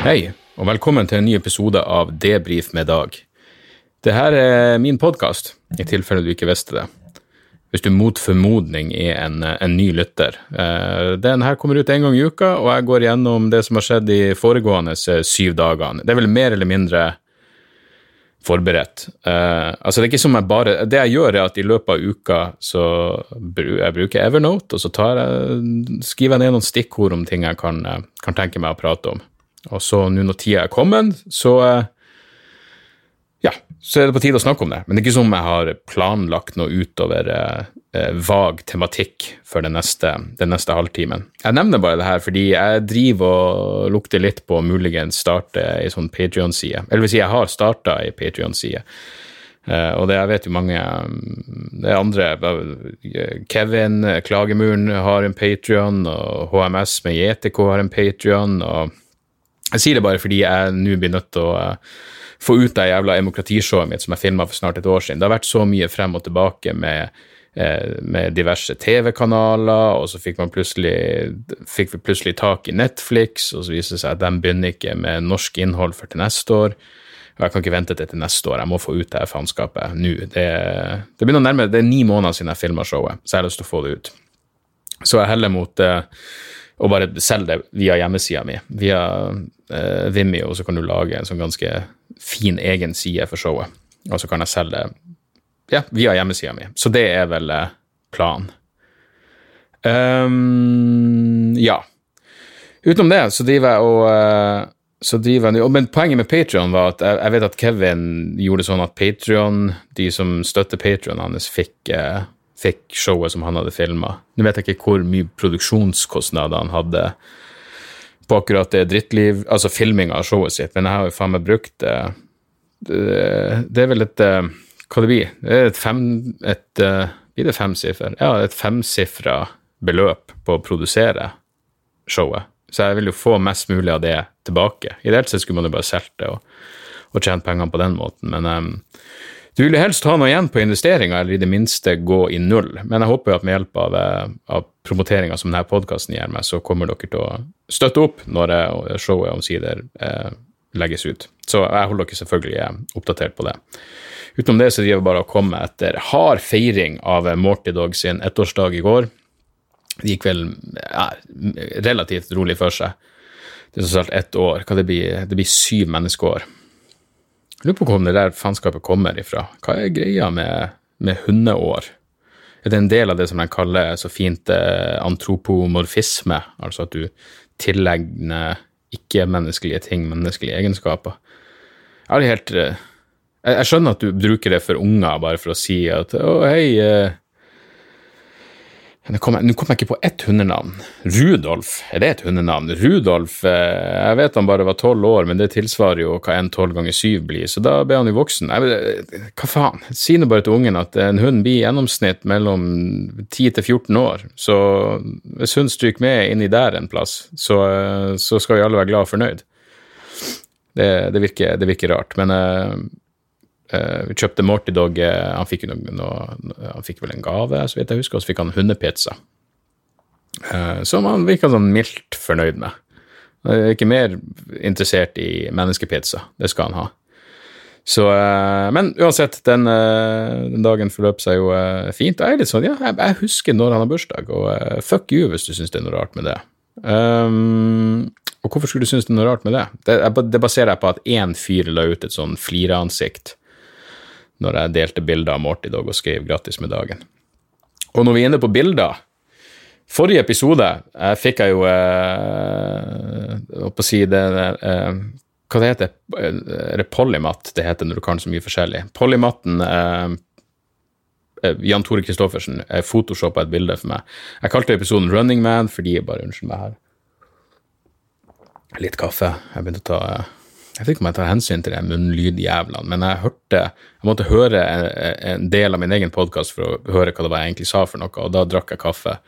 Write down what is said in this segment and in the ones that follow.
Hei, og velkommen til en ny episode av Debrif med Dag. Det her er min podkast, i tilfelle du ikke visste det. Hvis du mot formodning er en, en ny lytter. Eh, Den her kommer ut en gang i uka, og jeg går gjennom det som har skjedd de foregående eh, syv dagene. Det er vel mer eller mindre forberedt. Uh, altså det er ikke som jeg bare Det jeg gjør, er at i løpet av uka så bru, jeg bruker Evernote, og så jeg, skriver jeg ned noen stikkord om ting jeg kan, kan tenke meg å prate om. Og så nå når tida er kommet, så eh, ja, så er det på tide å snakke om det. Men det er ikke som jeg har planlagt noe utover eh, eh, vag tematikk for den neste, den neste halvtimen. Jeg nevner bare det her fordi jeg driver og lukter litt på å muligens starte ei sånn Patrion-side. Eller vil si, jeg har starta ei Patrion-side. Eh, og det jeg vet jo mange mm, Det er andre eh, Kevin Klagemuren har en Patrion, og HMS med JTK har en Patrion, og jeg sier det bare fordi jeg nå blir nødt til å eh, få ut det jævla demokratishowet mitt som jeg filma for snart et år siden. Det har vært så mye frem og tilbake med, eh, med diverse TV-kanaler, og så fikk, plutselig, fikk vi plutselig tak i Netflix, og så viser det seg at de begynner ikke med norsk innhold før til neste år. Og jeg kan ikke vente til neste år, jeg må få ut det faenskapet nå. Det, det begynner å nærme, det er ni måneder siden jeg filma showet, så jeg har lyst til å få det ut. Så jeg heller mot eh, å bare selge det via hjemmesida mi, via eh, Vimeo, så kan du lage en sånn ganske fin egen side for showet. Og så kan jeg selge det ja, via hjemmesida mi. Så det er vel eh, planen. Um, ja. Utenom det så driver jeg og eh, så driver jeg, Men poenget med Patrion var at jeg, jeg vet at Kevin gjorde sånn at Patrion, de som støtter Patrion hans, fikk, eh, fikk showet som han hadde filma. Nå vet jeg ikke hvor mye produksjonskostnader han hadde på akkurat det drittliv, altså filminga av showet sitt, men jeg har jo faen meg brukt det, det er vel et eh, Hva det blir? Det er et fem... Et, eh, blir det femsiffer? Ja, et femsifra beløp på å produsere showet. Så jeg vil jo få mest mulig av det tilbake. Ideelt sett skulle man jo bare solgt det og, og tjent pengene på den måten, men um, du vil jo helst ha noe igjen på investeringa, eller i det minste gå i null. Men jeg håper jo at med hjelp av, eh, av promoteringa som denne podkasten gir meg, så kommer dere til å støtte opp når eh, showet omsider eh, legges ut. Så jeg holder dere selvfølgelig eh, oppdatert på det. Utenom det så driver jeg bare å komme etter hard feiring av Morty Dog sin ettårsdag i går. Det gikk vel ja, relativt rolig for seg. Det er så sagt ett år. Hva det blir det blir syv menneskeår. Lurer på hvor det der faenskapet kommer ifra. Hva er greia med, med hundeår? Er det en del av det som de kaller så fint eh, antropomorfisme, altså at du tilegner ikke-menneskelige ting menneskelige egenskaper? Jeg helt eh, jeg skjønner at du bruker det for unger bare for å si at å, hei eh, Nå kom, jeg- kom jeg ikke på ett hundenavn. Rudolf, er det et hundenavn? Rudolf, eh, jeg vet han bare var tolv år, men det tilsvarer jo hva en tolv ganger syv blir, så da ble han jo voksen. Jeg, vet- hva faen? Si nå bare til ungen at en hund blir i gjennomsnitt mellom 10 til 14 år, så hvis hun stryker med inni der en plass, så, eh, så skal vi alle være glad og fornøyd. Det, det, virker, det virker rart, men eh, eh, vi kjøpte Morty Dog eh, Han fikk noe, han fikk vel en gave, så vidt jeg husker, og så fikk han hundepizza. Eh, som han virka sånn mildt fornøyd med. Han er ikke mer interessert i menneskepizza, det skal han ha. Så, eh, men uansett, den, eh, den dagen forløp seg jo eh, fint. Og jeg er litt sånn, ja, jeg, husker når han har bursdag, og eh, fuck you hvis du syns det er noe rart med det. Um, og hvorfor skulle du synes det er noe rart med det? Det, det baserer jeg på at én fyr la ut et sånn flireansikt når jeg delte bilder av Morty Dog og skrev 'grattis med dagen'. Og når vi er inne på bilder, Forrige episode jeg fikk jeg jo eh, å si det eh, Hva det heter eh, Er det polymat det heter når du kan så mye forskjellig? Polymatten eh, eh, Jan Tore Christoffersen photoshoppa et bilde for meg. Jeg kalte episoden 'Running Man' fordi jeg bare Unnskyld meg her. Litt kaffe. Jeg begynte å ta Jeg vet ikke om jeg tar hensyn til de munnlydjævlene, men jeg hørte Jeg måtte høre en, en del av min egen podkast for å høre hva det var jeg egentlig sa for noe, og da drakk jeg kaffe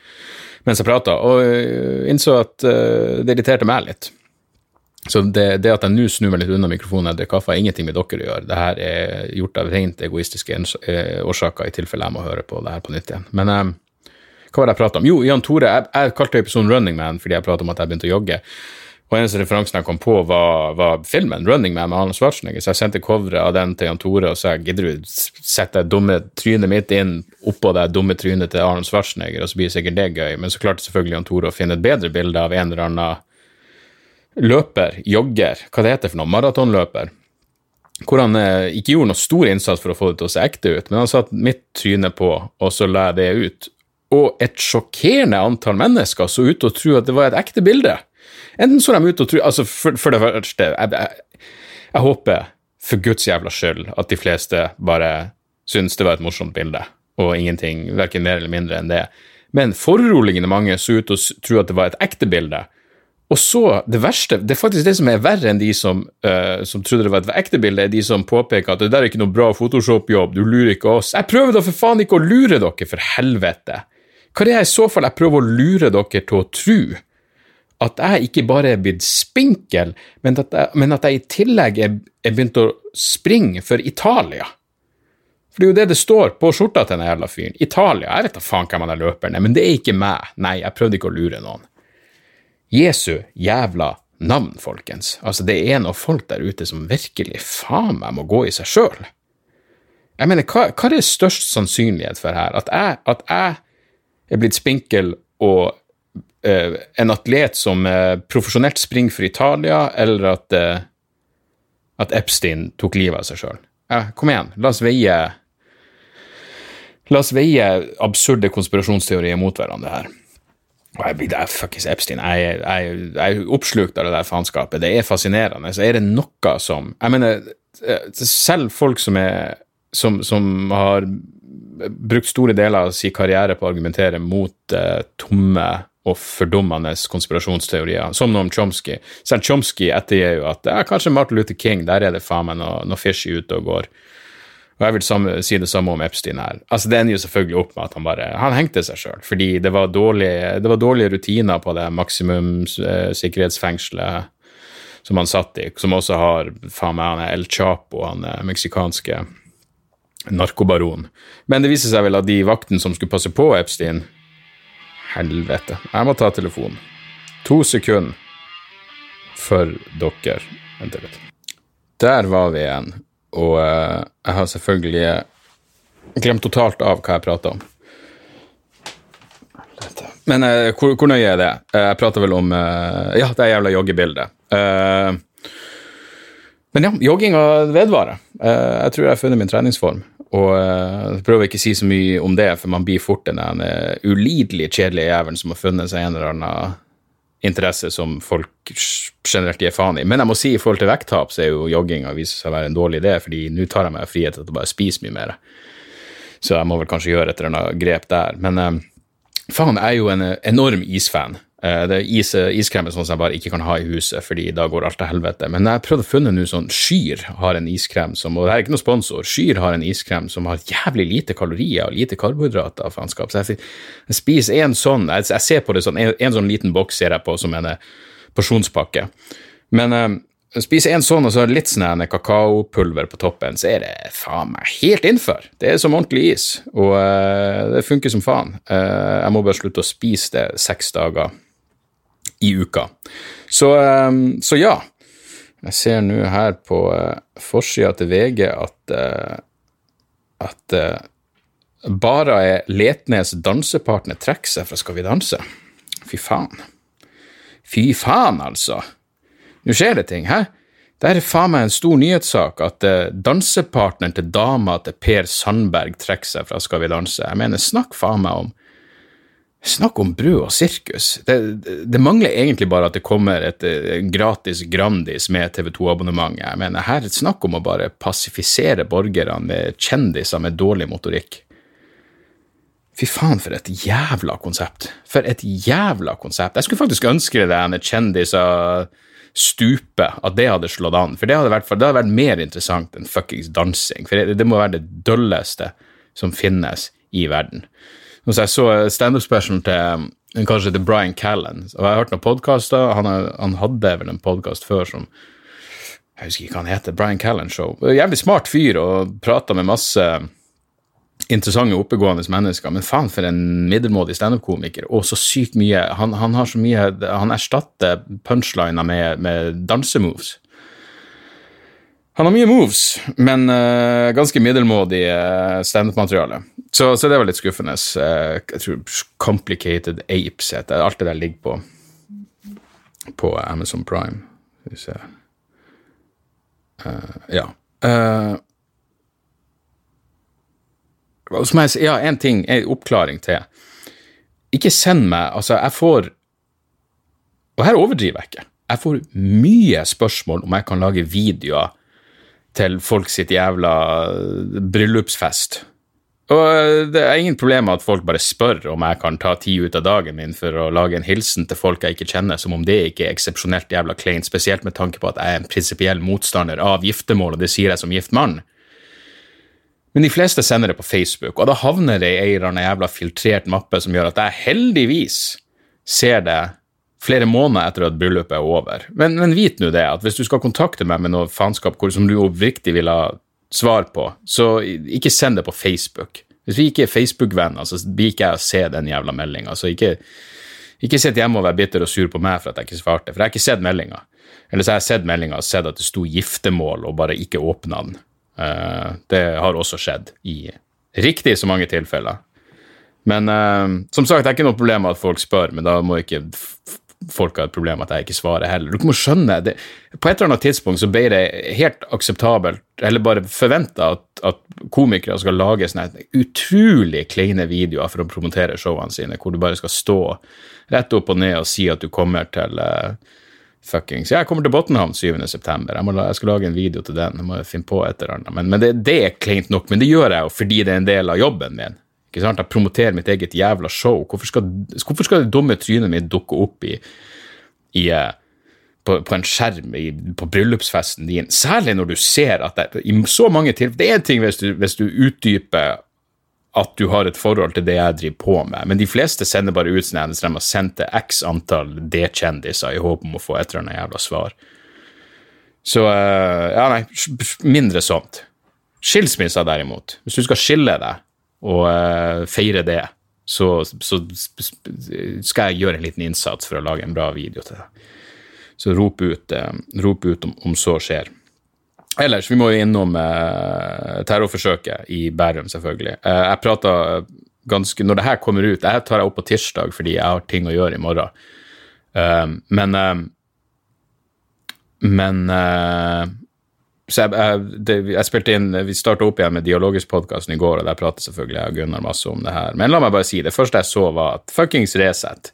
mens jeg prata, og øh, innså at uh, det irriterte meg litt. Så det, det at jeg nå snur meg litt unna mikrofonen og drikker kaffe, har ingenting med dere å gjøre. Det her er gjort av rent egoistiske øh, årsaker, i tilfelle jeg må høre på det her på nytt igjen. Men hva var det jeg prata om? Jo, Jan Tore, jeg, jeg kalte episoden Running Man fordi jeg prata om at jeg begynte å jogge. Og eneste referansen jeg kom på, var, var, filmen Running Man med Arne Schwarzenegger. Så jeg sendte coveret av den til Jan Tore og sa gidder du sette det dumme trynet mitt inn oppå det dumme trynet til Arne Schwarzenegger, og så blir det sikkert det gøy. Men så klarte selvfølgelig Jan Tore å finne et bedre bilde av en eller annen løper, jogger, hva det heter for noe, maratonløper. Hvor han eh, ikke gjorde noe stor innsats for å få det til å se ekte ut, men han satte mitt tryne på, og så la jeg det ut. Og et sjokkerende antall mennesker så ut til å tro at det var et ekte bilde. Enten så de ute og tror Altså, for, for det første jeg, jeg, jeg, håper for Guds jævla skyld at de fleste bare syns det var et morsomt bilde, og ingenting, verken mer eller mindre enn det. Men foruroligende mange så ut å tro at det var et ekte bilde. Og så, det verste, det er faktisk det som er verre enn de som, uh, som trodde det var et ekte bilde, er de som påpeker at det der er ikke noe bra Photoshop-jobb, du lurer ikke oss. Jeg prøver da for faen ikke å lure dere, for helvete! Hva er det i så fall jeg prøver å lure dere til å tro? At jeg ikke bare er blitt spinkel, men at jeg, men at jeg i tillegg er, er, begynt å springe for Italia. For det er jo det det står på skjorta til den jævla fyren. Italia. Jeg vet da faen hvem han er løperen er, men det er ikke meg. Nei, jeg prøvde ikke å lure noen. Jesu jævla navn, folkens. Altså, det er noen folk der ute som virkelig faen meg må gå i seg sjøl. Jeg mener, hva, hva, er størst sannsynlighet for her? At jeg, at jeg er blitt spinkel og en atlet som uh, profesjonelt springer for Italia, eller at, uh, at Epstein tok livet av seg sjøl. kom igjen, la oss veie La oss veie absurde konspirasjonsteorier mot hverandre her. Og jeg blir fuckings Epstein. Jeg, jeg, jeg er oppslukt av det der faenskapet. Det er fascinerende. Så er det noe som Jeg mener, selv folk som er som, som har brukt store deler av sin karriere på å argumentere mot uh, tomme og fordummende konspirasjonsteorier, som noe om Chomsky. Selv Chomsky ettergir jo at ja, kanskje Martin Luther King, der er det faen meg noe, noe fishy ute og går. Og jeg vil samme, si det samme om Epstein her. Altså, Det ender jo selvfølgelig opp med at han bare han hengte seg sjøl, fordi det var, dårlig, det var, dårlige rutiner på det maksimumssikkerhetsfengselet eh, som han satt i, som også har faen meg han er El Chapo, han er meksikanske narkobaron. Men det viser seg vel at de vaktene som skulle passe på Epstein, helvete. Jeg må ta telefonen. To sekunder for dere. Vent litt. Der var vi igjen, og uh, jeg har selvfølgelig glemt totalt av hva jeg prata om. Men uh, hvor, hvor, nøye er det? Uh, jeg prata vel om Ja, det jævla joggebildet. men ja, jogginga vedvarer. jeg tror jeg har funnet min treningsform. Og jeg uh, prøver ikke å si så mye om det, for man blir fort den uh, ulidelig kjedelige jævelen som har funnet seg en eller annen interesse som folk generelt gir faen i. Men jeg må si i forhold til vekttap, så er jo jogginga viser seg å være en dårlig idé, fordi nå tar jeg meg frihet til å bare spise mye mer. Så jeg må vel kanskje gjøre et eller annet grep der. Men uh, faen, jeg er jo en enorm isfan. Eh, det er is, iskrem er sånn som jeg bare ikke kan ha i huset, fordi da går alt til helvete. Men jeg har prøvd å finne noe sånn Skyr har en iskrem som Og det er ikke noe sponsor. Skyr har en iskrem som har jævlig lite kalorier og lite karbohydrater. faenskap. Så jeg, jeg spiser en sånn jeg, jeg, ser på det sånn, en, sånn liten boks ser jeg på som en eh, porsjonspakke. Men eh, spiser en sånn og så litt sånn kakaopulver på toppen, så er det faen meg helt innenfor. Det er som ordentlig is, og uh, det funker som faen. Uh, jeg må bare slutte å spise det seks dager i uka. Så, ehm, så ja. Jeg ser nå her på uh, forsida til VG at, uh, at uh, bare er Letnes dansepartner trekker seg fra Skal vi danse. Fy faen. Fy faen, altså. Nå skjer det ting, hæ? Det er faen meg en stor nyhetssak at dansepartneren til dama til Per Sandberg trekker seg fra Skal vi danse. Jeg mener, snakk faen meg om Snakk om brød og sirkus. Det, det, mangler egentlig bare at det kommer et, et gratis Grandis med TV2-abonnement. Jeg mener, her er det snakk om å bare passifisere borgerne med kjendiser med dårlig motorikk. Fy faen, for et jævla konsept. For et jævla konsept. Jeg skulle faktisk ønske det en kjendiser stupe, at det hadde slått an. For det hadde vært, det hadde vært mer interessant enn fuckings dansing. For det, det må være det dølleste som finnes i verden. Så jeg så standup-specialen til kanskje til Brian Callan og jeg har hørt noen podkaster. Han, han, hadde vel en podkast før som Jeg husker ikke hva han heter. Brian Callan Show. Jævlig smart fyr og prata med masse interessante, oppegående mennesker, men faen for en middelmådig standup-komiker. Og så sykt mye Han, han har så mye Han erstatter punchliner med, med dansemoves. Han har mye moves, men uh, ganske middelmådig uh, standup-materiale. Så, så, det var litt skuffende. Uh, jeg tror Complicated Apes heter Alt det der ligger på, på Amazon Prime. Skal vi se Ja. Uh, må jeg ja, en ting, en oppklaring til. Ikke send meg Altså, jeg får Og her overdriver jeg ikke. Jeg får mye spørsmål om jeg kan lage videoer til folk sitt jævla bryllupsfest. Og det er ingen problem med at folk bare spør om jeg kan ta tid ut av dagen min for å lage en hilsen til folk jeg ikke kjenner, som om det ikke er eksepsjonelt jævla kleint, spesielt med tanke på at jeg er en prinsipiell motstander av giftermål, og det sier jeg som gift mann. Men de fleste sender det på Facebook, og da havner det i ei jævla filtrert mappe som gjør at jeg heldigvis ser det flere måneder etter at bryllupet er over. Men, men vit nå det, at hvis du skal kontakte meg med noe faenskap som du oppriktig vil ha svar på, så ikke send det på Facebook. Hvis vi ikke er Facebook-venner, så blir ikke jeg å se den jævla meldinga. Så ikke, ikke sitt hjemme og vær bitter og sur på meg for at jeg ikke svarte, for jeg har ikke sett meldinga. Eller så har jeg sett meldinga og sett at det sto giftermål, og bare ikke åpna den. Uh, det har også skjedd i riktig så mange tilfeller. Men uh, som sagt, det er ikke noe problem med at folk spør, men da må ikke folk har et problem at jeg ikke svarer heller. Du må skjønne, det, På et eller annet tidspunkt så ble det helt akseptabelt, eller bare forventa, at, at, komikere skal lage sånne utrolig kleine videoer for å promotere showene sine, hvor du bare skal stå rett opp og ned og si at du kommer til uh, fuckings Jeg kommer til Bottenhavn 7.9. Jeg, jeg skal lage en video til den. Jeg må finne på et eller annet. Men, men det, det, er kleint nok. Men det gjør jeg jo fordi det er en del av jobben min. Ikke sant? Jeg promoterer mitt eget jævla show. Hvorfor skal, hvorfor skal det dumme trynet mitt dukke opp i, i eh, på, på, en skjerm i, på bryllupsfesten din? Særlig når du ser at det, i så mange tilfeller Det er en ting hvis du, hvis du utdyper at du har et forhold til det jeg driver på med, men de fleste sender bare ut sånn at de har sendt til x antall D-kjendiser i håp om å få et eller annet jævla svar. Så eh, ja, nei, mindre sånt. Skilsmisser, derimot. Hvis du skal skille deg, og uh, feire det, så, så, skal jeg gjøre en liten innsats for å lage en bra video til deg. Så rop ut, uh, rop ut om, om, så skjer. Ellers, vi må jo innom uh, terrorforsøket i Bærum, selvfølgelig. jeg prata ganske Når det her kommer ut Jeg tar jeg opp på tirsdag fordi jeg har ting å gjøre i morgen. men men så jeg, jeg, det, jeg, spilte inn, Vi starta opp igjen med Dialogisk-podkasten i går, og der prater selvfølgelig jeg og Gunnar masse om det her. Men la meg bare si, det første jeg så, var at fuckings Resett,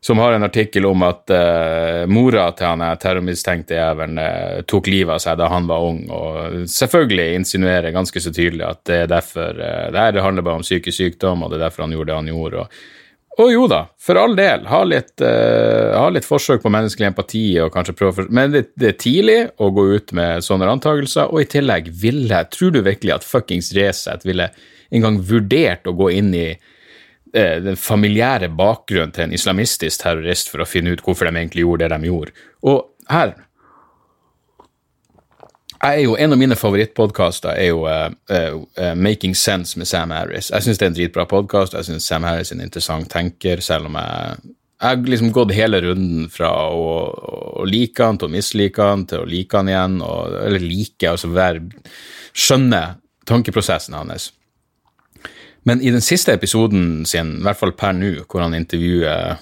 som har en artikkel om at uh, mora til han terrormistenkte jævelen uh, tok livet av seg da han var ung, og selvfølgelig insinuerer ganske så tydelig at det er derfor uh, det her handler bare om psykisk sykdom, og det er derfor han gjorde det han gjorde. og og jo da, for all del, ha litt, uh, ha litt forsøk på menneskelig empati, og kanskje prøve for, men det, det, er tidlig å gå ut med sånne antakelser, og i tillegg ville Tror du virkelig at fuckings Resett ville engang vurdert å gå inn i uh, den familiære bakgrunnen til en islamistisk terrorist for å finne ut hvorfor de egentlig gjorde det de gjorde? Og her jeg er jo, En av mine favorittpodkaster er jo uh, uh, Making Sense med Sam Harris. Jeg syns det er en dritbra podkast. Jeg syns Sam Harris er en interessant tenker, selv om jeg, jeg har liksom gått hele runden fra å, å like han til å mislike han, til å like han igjen, og, eller like, altså være Skjønne tankeprosessen hans. Men i den siste episoden sin, i hvert fall per nå, hvor han intervjuer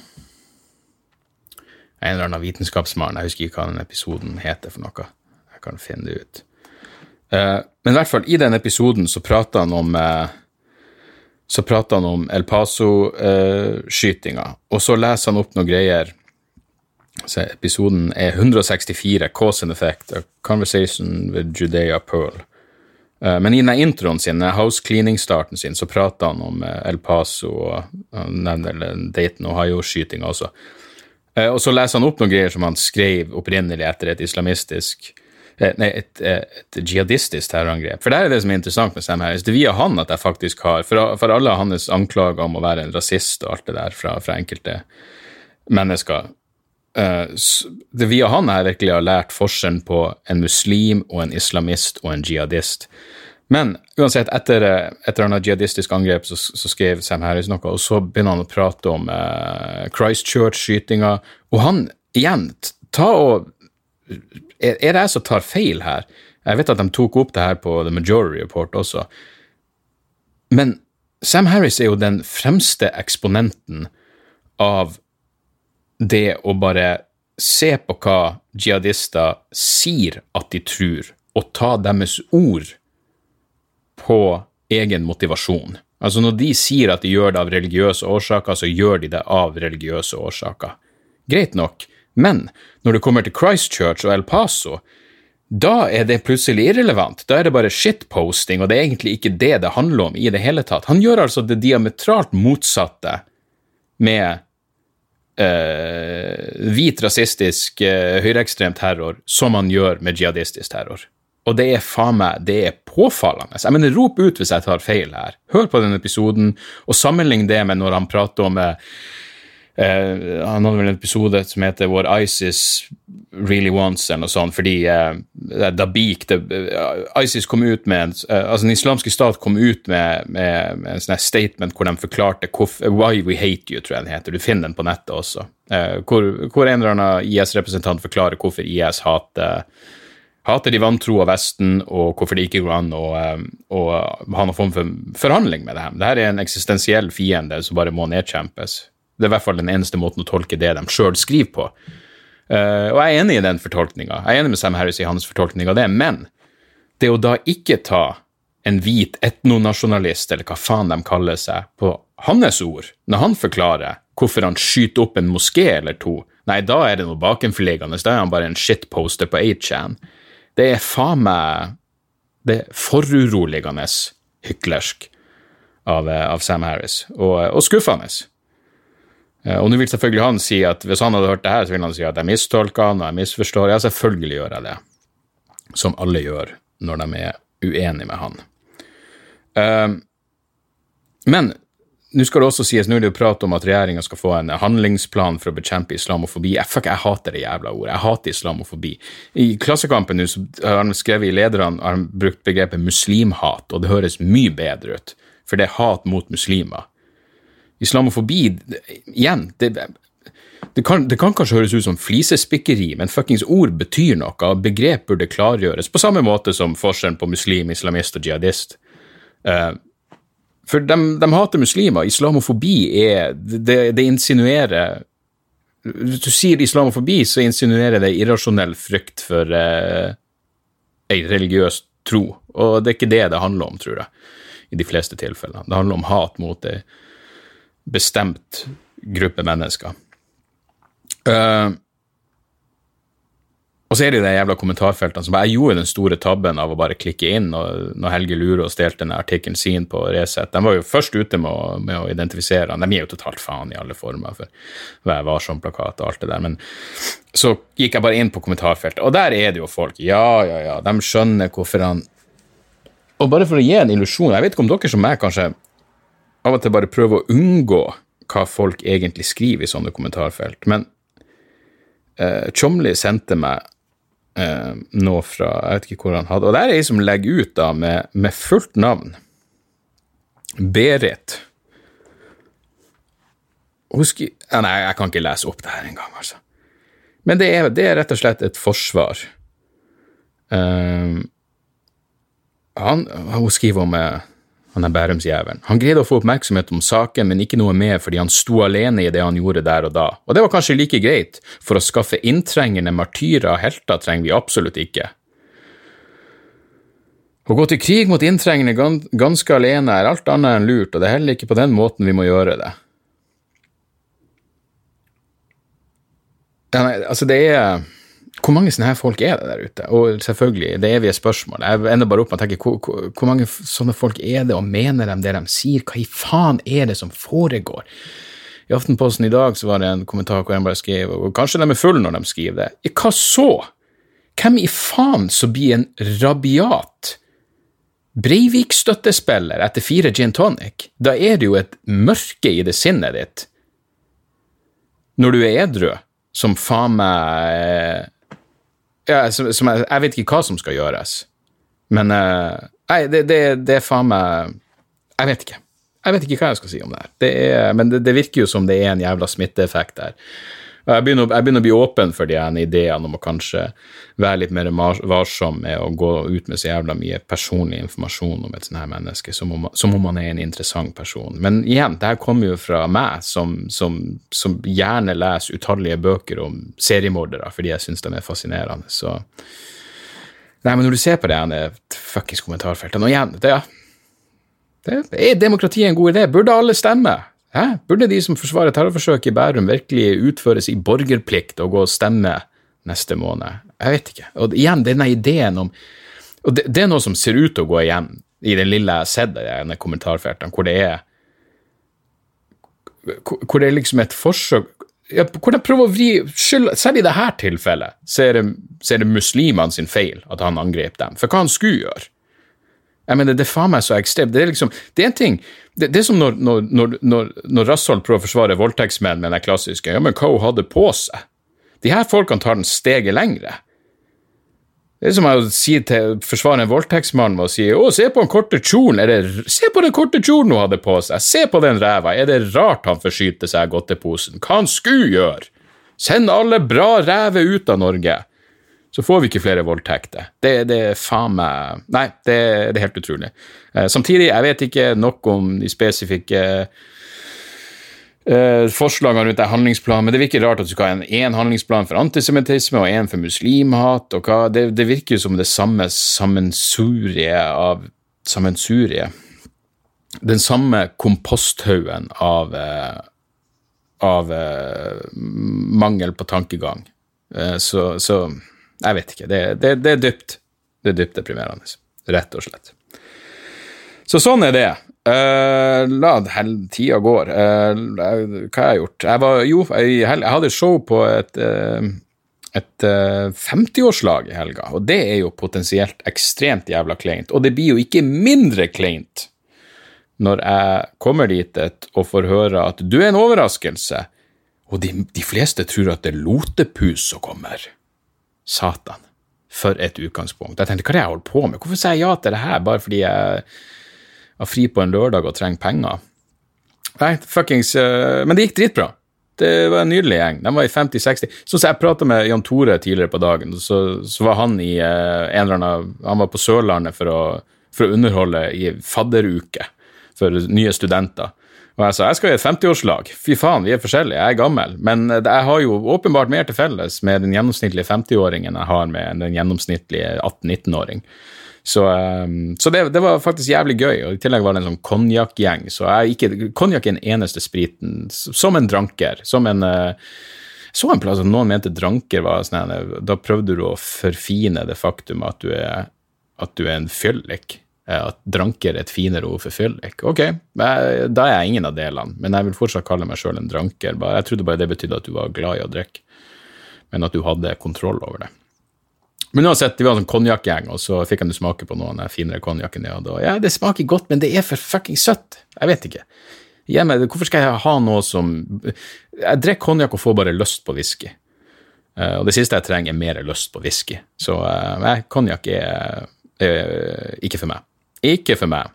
en eller annen vitenskapsmann, jeg husker ikke hva den episoden heter for noe kan finne det ut. Uh, men i hvert fall, i den episoden så prater han om uh, så prater han om El Paso-skytinga, og så leser han opp noen greier. Så episoden er 164, Cause and Effect, A Conversation with Judea Pearl. Eh, men i den introen sin, house cleaning-starten sin, så prater han om eh, El Paso og Dayton Ohio-skytinga også. Eh, og så leser han opp noen greier som han skrev opprinnelig etter et islamistisk Nei, et, et jihadistisk terrorangrep. For det er det som er interessant med Sam Harris. Det er via han at jeg faktisk har For, for alle hans anklager om å være en rasist og alt det der fra, fra enkelte mennesker Det er via han jeg virkelig har lært forskjellen på en muslim og en islamist og en jihadist. Men uansett, etter, etter et jihadistisk angrep, så, så, skrev Sam Harris noe, og så begynner han å prate om uh, Christchurch-skytinga, og han igjen ta og er, er det jeg som tar feil her? Jeg vet at de tok opp det her på The Majority Report også, men Sam Harris er jo den fremste eksponenten av det å bare se på hva jihadister sier at de tror, og ta deres ord på egen motivasjon. Altså Når de sier at de gjør det av religiøse årsaker, så gjør de det av religiøse årsaker. Greit nok, men når det kommer til Christchurch og El Paso, da er det plutselig irrelevant. Da er det bare shitposting, og det er egentlig ikke det det handler om i det hele tatt. Han gjør altså det diametralt motsatte med uh, hvit rasistisk uh, høyreekstrem terror som han gjør med jihadistisk terror. Og det er faen meg det er påfallende. Jeg mener, Rop ut hvis jeg tar feil her. Hør på den episoden, og sammenlign det med når han prater om eh, Uh, han hadde vel en episode som heter What ISIS Really Wants, eller noe sånt, fordi uh, Dabik det, uh, ISIS kom ut med en, altså Den islamske stat kom ut med, med, med en sånn statement hvor de forklarte Why We Hate You, tror jeg den heter. Du finner den på nettet også. hvor, hvor en eller annen IS-representant forklarer hvorfor IS hater hater de vantro av Vesten, og hvorfor det ikke går an å, å ha noen form for forhandling med dem. Dette er en eksistensiell fiende som bare må nedkjempes. Det er i hvert fall den eneste måten å tolke det de sjøl skriver på. Uh, og jeg er enig i den fortolkninga. Jeg er enig med Sam Harris i hans fortolkning av det, men det å da ikke ta en hvit etnonasjonalist, eller hva faen de kaller seg, på hans ord, når han forklarer hvorfor han skyter opp en moské eller to, nei, da er det noe bakenforliggende, da er han bare en shitposter på 8chan. Det er faen meg Det er foruroligende hyklersk av, eh, av, Sam Harris, og, og skuffende. Eh, og nå vil selvfølgelig han si at hvis han hadde hørt det her, så vil han si at jeg mistolker han og jeg misforstår. Ja, selvfølgelig gjør jeg det, som alle gjør når de er uenige med han. Uh, men nå skal det også sies, nå er det jo prat om at regjeringa skal få en handlingsplan for å bekjempe islamofobi. Jeg, fuck, jeg hater det jævla ordet. Jeg hater islamofobi. I Klassekampen nå har han skrevet i lederne har han brukt begrepet muslimhat, og det høres mye bedre ut, for det er hat mot muslimer. Islamofobi Igjen, det, det, kan, det, kan, kanskje høres ut som flisespikkeri, men fuckings ord betyr noe, begrep burde klargjøres, på samme måte som forskjellen på muslim, islamist og jihadist. Uh, for de, de, hater muslimer. Islamofobi er Det, det insinuerer Hvis du sier islamofobi, så insinuerer det irrasjonell frykt for uh, ei religiøs tro, og det er ikke det det handler om, tror jeg, i de fleste tilfellene. Det handler om hat mot det bestemt gruppe mennesker. Uh, og så er det de jævla kommentarfeltene som Jeg gjorde den store tabben av å bare klikke inn når, når Helge Lurås delte den artikkelen sin på Resett. De var jo først ute med å, med å identifisere han. De gir jo totalt faen i alle former for Vær varsom-plakat og alt det der. Men så gikk jeg bare inn på kommentarfeltet, og der er det jo folk. Ja, ja, ja, de skjønner hvorfor han Og bare for å gi en illusjon Jeg vet ikke om dere som meg kanskje av og til bare prøve å unngå hva folk egentlig skriver i sånne kommentarfelt. Men eh, Chomli sendte meg eh, noe fra Jeg vet ikke hvor han hadde Og det er ei som legger ut da med, med fullt navn. Berit. Husker, nei, jeg kan ikke lese opp det her engang, altså. Men det er, det er, rett og slett et forsvar. Uh, han, hun skriver om uh, han er Bærumsjævelen. Han greide å få oppmerksomhet om saken, men ikke noe mer fordi han sto alene i det han gjorde der og da, og det var kanskje like greit, for å skaffe inntrengende martyrer og helter trenger vi absolutt ikke. Å gå til krig mot inntrengende ganske alene er alt annet enn lurt, og det er heller ikke på den måten vi må gjøre det. Altså, det er Hvor mange sånne her folk er det der ute? Og selvfølgelig, det evige spørsmål. Jeg ender bare opp med å tenke hvor, hvor, hvor mange sånne folk er det, og mener de det de sier? Hva i faen er det som foregår? I Aftenposten i dag så var det en kommentar hvor en bare skrev og kanskje de er fulle når de skriver det. Hva så? Hvem i faen som blir en rabiat Breivik-støttespiller etter fire gin tonic? Da er det jo et mørke i det sinnet ditt. Når du er edru, som faen meg ja, som, som jeg, jeg, vet ikke hva som skal gjøres, men uh, Nei, det, det, det er faen meg Jeg vet ikke. Jeg vet ikke hva jeg skal si om det her. Det er, men det, virker jo som det er en jævla smitteeffekt der. Jeg begynner, jeg begynner, å bli åpen for de ideene om å kanskje være litt mer varsom med å gå ut med så jævla mye personlig informasjon om et sånt her menneske, som om, som om man er en interessant person. Men igjen, det her kommer jo fra meg, som, som, som gjerne leser utallige bøker om seriemordere fordi jeg syns de er fascinerende. Så Nei, men når du ser på det fuckings kommentarfeltet Og igjen, det, det, er demokratiet en god idé? Burde alle stemme? Hæ? Burde de som forsvarer terrorforsøket i Bærum virkelig utføres i borgerplikt og gå og stemme neste måned? Jeg vet ikke. Og igjen, denne ideen om Og det, det er noe som ser ut til å gå igjen i den lille jeg har sett av denne kommentarfeltene, hvor det er hvor det er liksom et forsøk ja, Hvor de prøver å vri skyld, Selv i dette tilfellet så er det, det muslimene sin feil at han angrep dem. For hva han skulle gjøre? Jeg mener, Det er faen meg så ekstremt. Det er liksom, det er en ting, det, det er som når, når, når, når, når Rasshold prøver å forsvare voldtektsmenn med den klassiske ja, men hva hun hadde på seg. De her folkene tar den steget lengre. Det er som å si til forsvare en voldtektsmann med å si å, se på den korte kjolen, se på den korte kjolen hun hadde på seg, se på den ræva, er det rart han forskyter seg godteposen, hva han skulle gjøre? Send alle bra ræver ut av Norge så får vi ikke flere voldtekter. Det, det er faen meg Nei, det, det, er helt utrolig. Eh, samtidig, jeg vet ikke nok om de spesifikke eh, forslagene rundt en handlingsplan, men det virker rart at du skal ha en én handlingsplan for antisemittisme og en for muslimhat. og hva, Det, det virker jo som det samme sammensuriet av Sammensuriet. Den samme komposthaugen av, eh, av eh, mangel på tankegang. Eh, så, så jeg vet ikke. Det, det, det, er dypt. Det er dypt deprimerende. Rett og slett. Så sånn er det. Uh, la tida går. Uh, hva har jeg gjort? Jeg var, jo, jeg, jeg hadde show på et, uh, et 50-årslag i helga, og det er jo potensielt ekstremt jævla kleint. Og det blir jo ikke mindre kleint når jeg kommer dit et, og får høre at du er en overraskelse, og de, de fleste tror at det er lotepus som kommer. Satan. For et utgangspunkt. Jeg tenkte, hva er det jeg holder på med? Hvorfor sier jeg ja til det her bare fordi jeg har fri på en lørdag og trenger penger? Nei, fuckings uh, Men det gikk dritbra. Det var en nydelig gjeng. De var i 50-60. Sånn som jeg prata med Jan Tore tidligere på dagen, så, så var han i uh, en eller annen Han var på Sørlandet for å, for å underholde i fadderuke for nye studenter. Og jeg sa jeg skal i et 50-årslag. Fy faen, vi er forskjellige, jeg er gammel. Men eh, jeg har jo åpenbart mer til felles med den gjennomsnittlige 50-åringen jeg har med den gjennomsnittlige 18-19-åring. Så, um, så det, det, var faktisk jævlig gøy, og i tillegg var det en sånn konjakkgjeng. Så konjakk er den eneste spriten, som en dranker. Som en uh, så en plass at noen mente dranker var sånn Da prøvde du å forfine det faktum at du er, at du er en fyllik. Eh, at dranker er et finere ord for fyllik. Ok, da er jeg ingen av delene, men jeg vil fortsatt kalle meg sjøl en dranker. Jeg trodde bare det betydde at du var glad i å drikke, men at du hadde kontroll over det. Men uansett, de var en sånn konjakkgjeng, og så fikk jeg smake på noen av finere konjakken de hadde. Og ja, det smaker godt, men det er for fucking søtt. Jeg vet ikke. Hjemme, hvorfor skal jeg ha noe som Jeg drikker konjakk og får bare lyst på whisky. Uh, og det siste jeg trenger, er mer lyst på whisky. Så uh, konjakk er, er ikke for meg. Ikke for meg.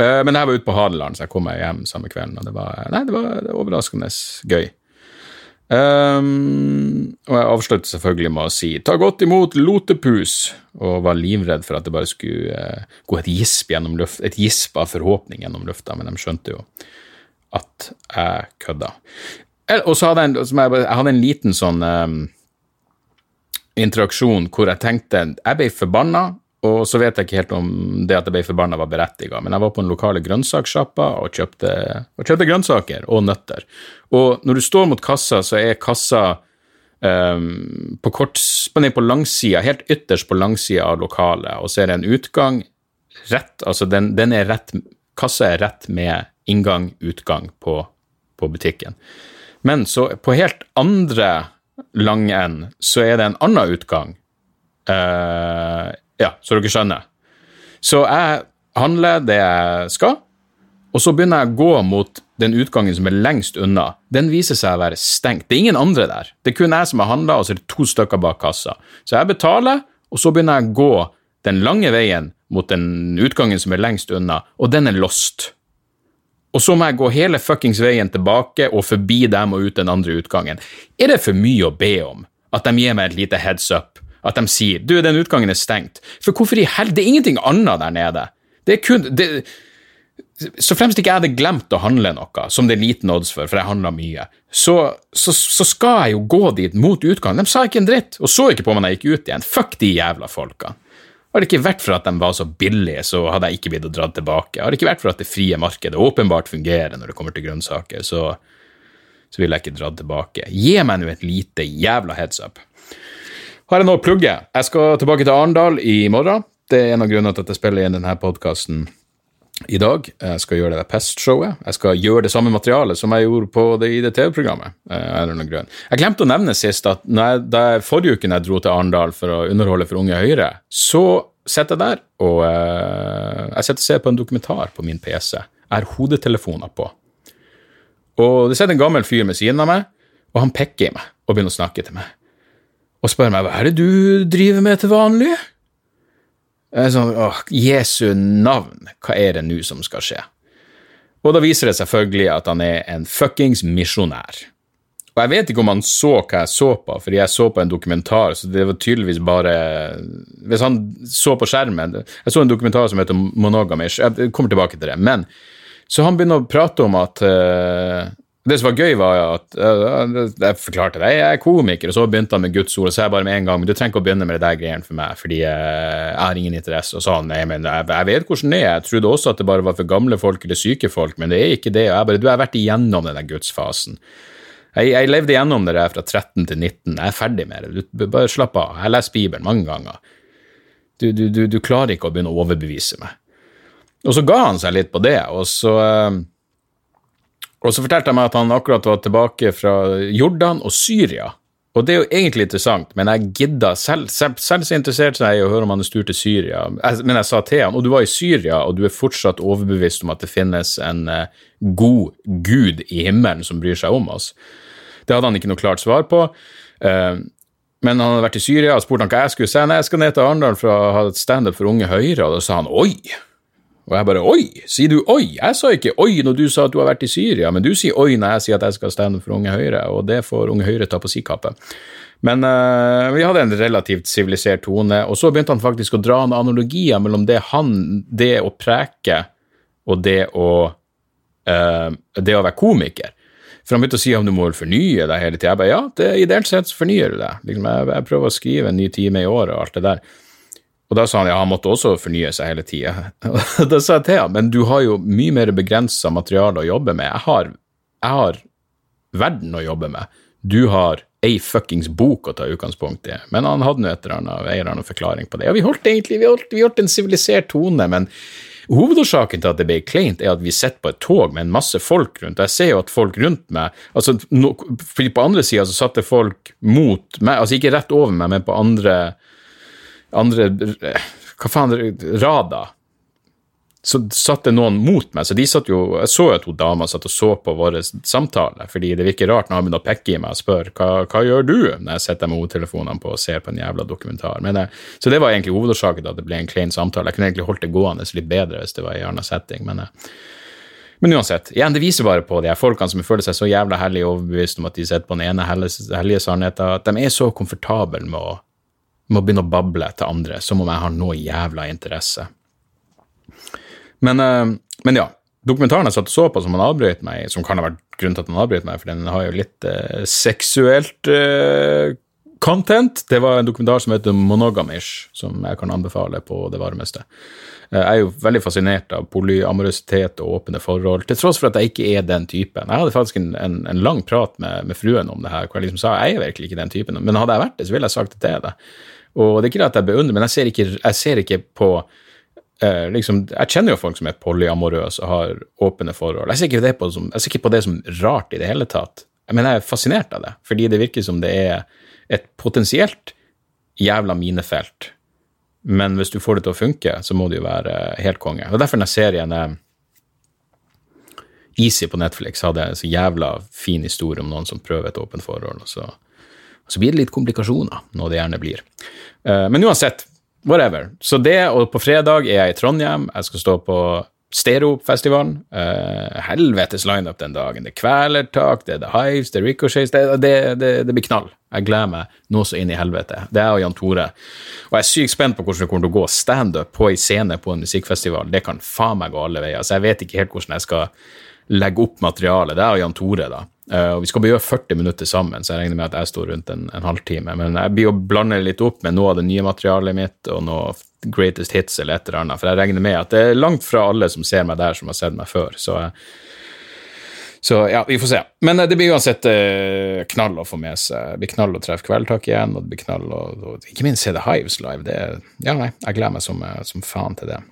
Uh, men jeg var ute på Hadeland, så jeg kom meg hjem samme kvelden, og det var, nei, det var, det var overraskende gøy. Um, og jeg avsluttet selvfølgelig med å si ta godt imot lotepus, og var livredd for at det bare skulle uh, gå et gisp luft, et gisp av forhåpning gjennom lufta, men de skjønte jo at jeg kødda. Og så hadde jeg, jeg, jeg hadde en liten sånn um, interaksjon hvor jeg tenkte Jeg ble forbanna, og så vet jeg ikke helt om det at jeg ble forbanna var berettiga, men jeg var på den lokale grønnsakssjappa og, og kjøpte grønnsaker og nøtter. Og når du står mot kassa, så er kassa um, på kort på langsida, helt ytterst på langsida av lokalet, og så er det en utgang rett, altså den, den er rett Kassa er rett med inngang, utgang på, på butikken. Men så på helt andre lang enden så er det en annen utgang. Uh, ja, så dere skjønner. Så jeg handler det jeg skal, og så begynner jeg å gå mot den utgangen som er lengst unna. Den viser seg å være stengt. Det er ingen andre der. Det er kun jeg som har handla, og så er det to stykker bak kassa. Så jeg betaler, og så begynner jeg å gå den lange veien mot den utgangen som er lengst unna, og den er lost. Og så må jeg gå hele fuckings veien tilbake og forbi dem og ut den andre utgangen. Er det for mye å be om at de gir meg et lite heads up? At de sier du, den utgangen er stengt. For hvorfor i helvete? Det er ingenting annet der nede. Det er kun det, Så fremst ikke jeg hadde glemt å handle noe, som det er liten odds for, for jeg handler mye, så, så, så, skal jeg jo gå dit mot utgangen. De sa ikke en dritt, og så ikke på meg da jeg gikk ut igjen. Fuck de jævla folkene. Hadde det ikke vært for at de var så billige, så hadde jeg ikke blitt dratt tilbake. Hadde det ikke vært for at det frie markedet åpenbart fungerer når det kommer til grønnsaker, så, så ville jeg ikke dratt tilbake. Gi meg nå et lite jævla heads up. Har jeg å plugge? Jeg skal tilbake til Arendal i morgen. Det er en av grunnene til at jeg spiller inn denne podkasten i dag. Jeg skal gjøre det Pest-showet. Jeg skal gjøre det samme materialet som jeg gjorde på det i det TV-programmet. Eh, jeg glemte å nevne sist at da jeg, forrige uke jeg dro til Arendal for å underholde for Unge Høyre, så sitter jeg der og uh, jeg sitter og ser på en dokumentar på min PC. Jeg har hodetelefoner på. Og det sitter en gammel fyr med siden av meg, og han pekker i meg og begynner å snakke til meg. Og spør meg hva er det du driver med til vanlig? Sånn, åh, Jesu navn, hva er det nå som skal skje? Og da viser det selvfølgelig at han er en fuckings misjonær. Og jeg vet ikke om han så hva jeg så på, fordi jeg så på en dokumentar, så det var tydeligvis bare Hvis han så på skjermen Jeg så en dokumentar som heter Monogamish, jeg kommer tilbake til det. Men så han begynner å prate om at uh, det som var gøy, var at jeg forklarte det. Jeg er komiker, og så begynte han med Guds ord. Og så sa jeg bare med en gang men du trenger ikke å begynne med det der greiene for meg, fordi jeg har ingen interesse. Og så han men jeg, jeg vet hvordan det er. Jeg trodde også at det bare var for gamle folk eller syke folk, men det er ikke det. Og jeg bare, du har vært igjennom den der gudsfasen. Jeg, jeg levde igjennom det der fra 13 til 19. Jeg er ferdig med det. Du, bare slapp av. Jeg leser Bibelen mange ganger. Du, du, du, du klarer ikke å begynne å overbevise meg. Og så ga han seg litt på det, og så og så fortalte han meg at han akkurat var tilbake fra Jordan og Syria. Og det er jo egentlig interessant, men jeg gidda selv, selv, selv så interessert som jeg er i å høre om han er styrt til Syria. men jeg sa til han, og du var i Syria, og du er fortsatt overbevist om at det finnes en uh, god gud i himmelen som bryr seg om oss. Det hadde han ikke noe klart svar på. Uh, men han hadde vært i Syria og spurte han hva jeg skulle si. Nei, jeg skal ned til Arendal for å ha et standup for Unge Høyre, og da sa han oi. Og jeg bare oi, sier du oi? Jeg sa ikke oi når du sa at du har vært i Syria, men du sier oi når jeg sier at jeg skal stande for Unge Høyre, og det får Unge Høyre ta på si kappe. Men uh, vi hadde en relativt sivilisert tone, og så begynte han faktisk å dra noen analogier mellom det han, det å preke, og det å, uh, det å være komiker. For han begynte å si om du må fornye deg hele tida. Jeg bare ja, det, ideelt sett så fornyer du deg. Liksom, jeg, jeg prøver å skrive en ny time i året og alt det der. Og da sa han ja, han måtte også fornye seg hele tida. da sa jeg til han, men du har jo mye mer begrensa materiale å jobbe med. Jeg har, jeg har verden å jobbe med. Du har ei fuckings bok å ta utgangspunkt i. Men han hadde nå et eller annet, en eller annen forklaring på det. Og vi holdt egentlig vi holdt, vi holdt en sivilisert tone, men hovedårsaken til at det ble kleint, er at vi sitter på et tog med en masse folk rundt. Jeg ser jo at folk rundt meg altså no, På andre sida så satt det folk mot meg, altså ikke rett over meg, men på andre andre Hva faen, Rada. Så satt det noen mot meg, så de satt jo Jeg så at hun dama satt og så på vår samtale, fordi det virker rart når han begynner å pekke i meg og spør hva, hva gjør du når jeg sitter med hodetelefonene på og ser på en jævla dokumentar. Men, eh, så det var egentlig hovedårsaken til at det ble en klein samtale. Jeg kunne egentlig holdt det gående litt bedre hvis det var i annen setting, men jeg, men uansett, igjen, det viser bare på de her folkene som føler seg så jævla hellige og overbevist om at de sitter på den ene hellige sannheten, at de er så komfortable med å må begynne å bable til andre som om jeg har noe jævla interesse. Men, uh, men ja. Dokumentaren jeg satt og så på som han avbrøt meg som kan ha vært grunnen til at han avbrøt meg, for den har jo litt uh, seksuelt uh, content. Det var en dokumentar som heter Monogamish, som jeg kan anbefale på det varmeste. Eh, jeg er jo veldig fascinert av polyamorøsitet og åpne forhold, til tross for at jeg ikke er den typen. Jeg hadde faktisk en, en, en lang prat med, med, fruen om det her, hvor jeg liksom sa jeg er virkelig ikke den typen. Men hadde jeg vært det, så ville jeg sagt det er det. Og det er ikke det at jeg beundrer, men jeg ser ikke, jeg ser ikke på eh, liksom, Jeg kjenner jo folk som er polyamorøse og har åpne forhold. Jeg ser, ikke det på som, jeg ser ikke på det som rart i det hele tatt. Men jeg er fascinert av det, fordi det virker som det er et potensielt jævla minefelt men hvis du får det til å funke, så må det jo være helt konge. Og derfor den serien er Easy på Netflix hadde en så jævla fin historie om noen som prøver et åpent forhold, og så, og så blir det litt komplikasjoner, noe det gjerne blir. Uh, men uansett, whatever. Så det, og på fredag er jeg i Trondheim, jeg skal stå på Stereofestivalen. Uh, helvetes lineup den dagen. Det er Kvelertak, det er The Hives, det er Ricochets. Det, det, det, det, blir knall. Jeg gleder meg noe så inn i helvete. Det er jeg og Jan Tore. Og jeg er sykt spent på hvordan det kommer til å gå. Standup på ei scene på en musikkfestival, det kan faen meg gå alle veier. Så jeg vet ikke helt hvordan jeg skal legge opp materialet. Det er jo Jan Tore, da. Uh, og vi skal gjøre 40 minutter sammen, så jeg regner med at jeg står rundt en, en halvtime. Men jeg blir å blande litt opp med noe av det nye materialet mitt og noe greatest hits eller et eller annet. For jeg regner med at det er langt fra alle som ser meg der, som har sett meg før. Så, så ja, vi får se. Men eh, det blir uansett eh, knall å få med seg. Det blir knall å treffe Kveldtak igjen, og det blir knall å Ikke minst se The Hives live. Det, ja, nei, jeg gleder meg som, eh, som faen til det.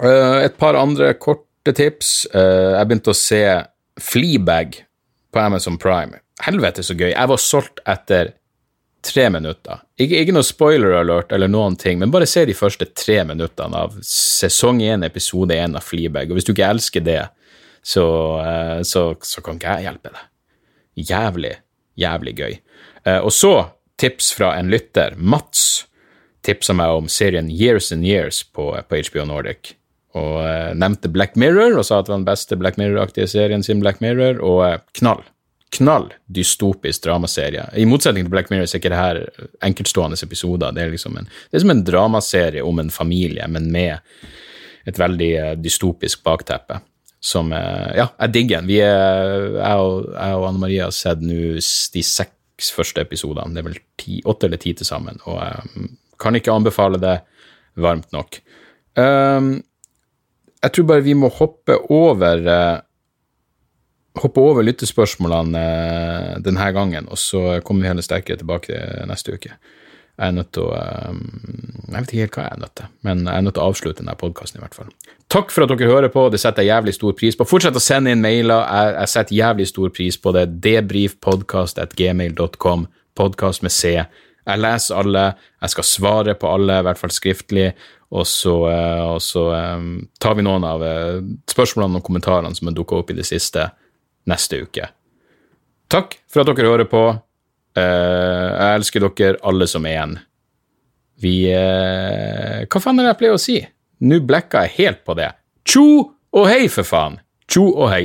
et par andre korte tips. jeg begynte å se Fleabag på Amazon Prime. Helvete så gøy. Jeg var solgt etter tre minutter. Ikke, ikke noe spoiler alert eller noen ting, men bare se de første tre minuttene av sesong én, episode én av Fleabag. Og hvis du ikke elsker det, så, eh, så, så kan ikke jeg hjelpe deg. Jævlig, jævlig gøy. Eh, og så tips fra en lytter. Mats tipsa meg om serien Years and Years på, på HBO Nordic. Og uh, nevnte Black Mirror og sa at det var den beste Black Mirror-aktige serien sin Black Mirror, og knall knall dystopisk dramaserie. I motsetning til Black Mirror så er ikke det her enkeltstående episoder. Det er liksom en, det er som en dramaserie om en familie, men med et veldig uh, dystopisk bakteppe. Som uh, Ja, jeg digger den. Jeg og, jeg og Anne Marie har sett nå de seks første episodene. Det er vel ti, åtte eller ti til sammen. Og jeg uh, kan ikke anbefale det varmt nok. Um, jeg tror bare vi må hoppe over hoppe over lyttespørsmålene eh, denne gangen, og så kommer vi heller sterkere tilbake neste uke. Jeg er nødt til å eh, Jeg vet ikke helt hva jeg er nødt til, men jeg er nødt til å avslutte denne podkasten i hvert fall. Takk for at dere hører på, det setter jeg jævlig stor pris på. Fortsett å sende inn mailer, jeg, setter jævlig stor pris på det. Debrifpodkast.gmail.com, podkast med C. Jeg leser alle, jeg skal svare på alle, i hvert fall skriftlig. Og så, eh, og så tar vi noen av spørsmålene og kommentarene som har dukka opp i det siste neste uke. Takk for at dere hører på. Eh, jeg elsker dere alle som én. Vi eh, Hva faen er det jeg pleier å si? Nå blekka jeg helt på det. Tjo og hei, for faen! Tjo og hei.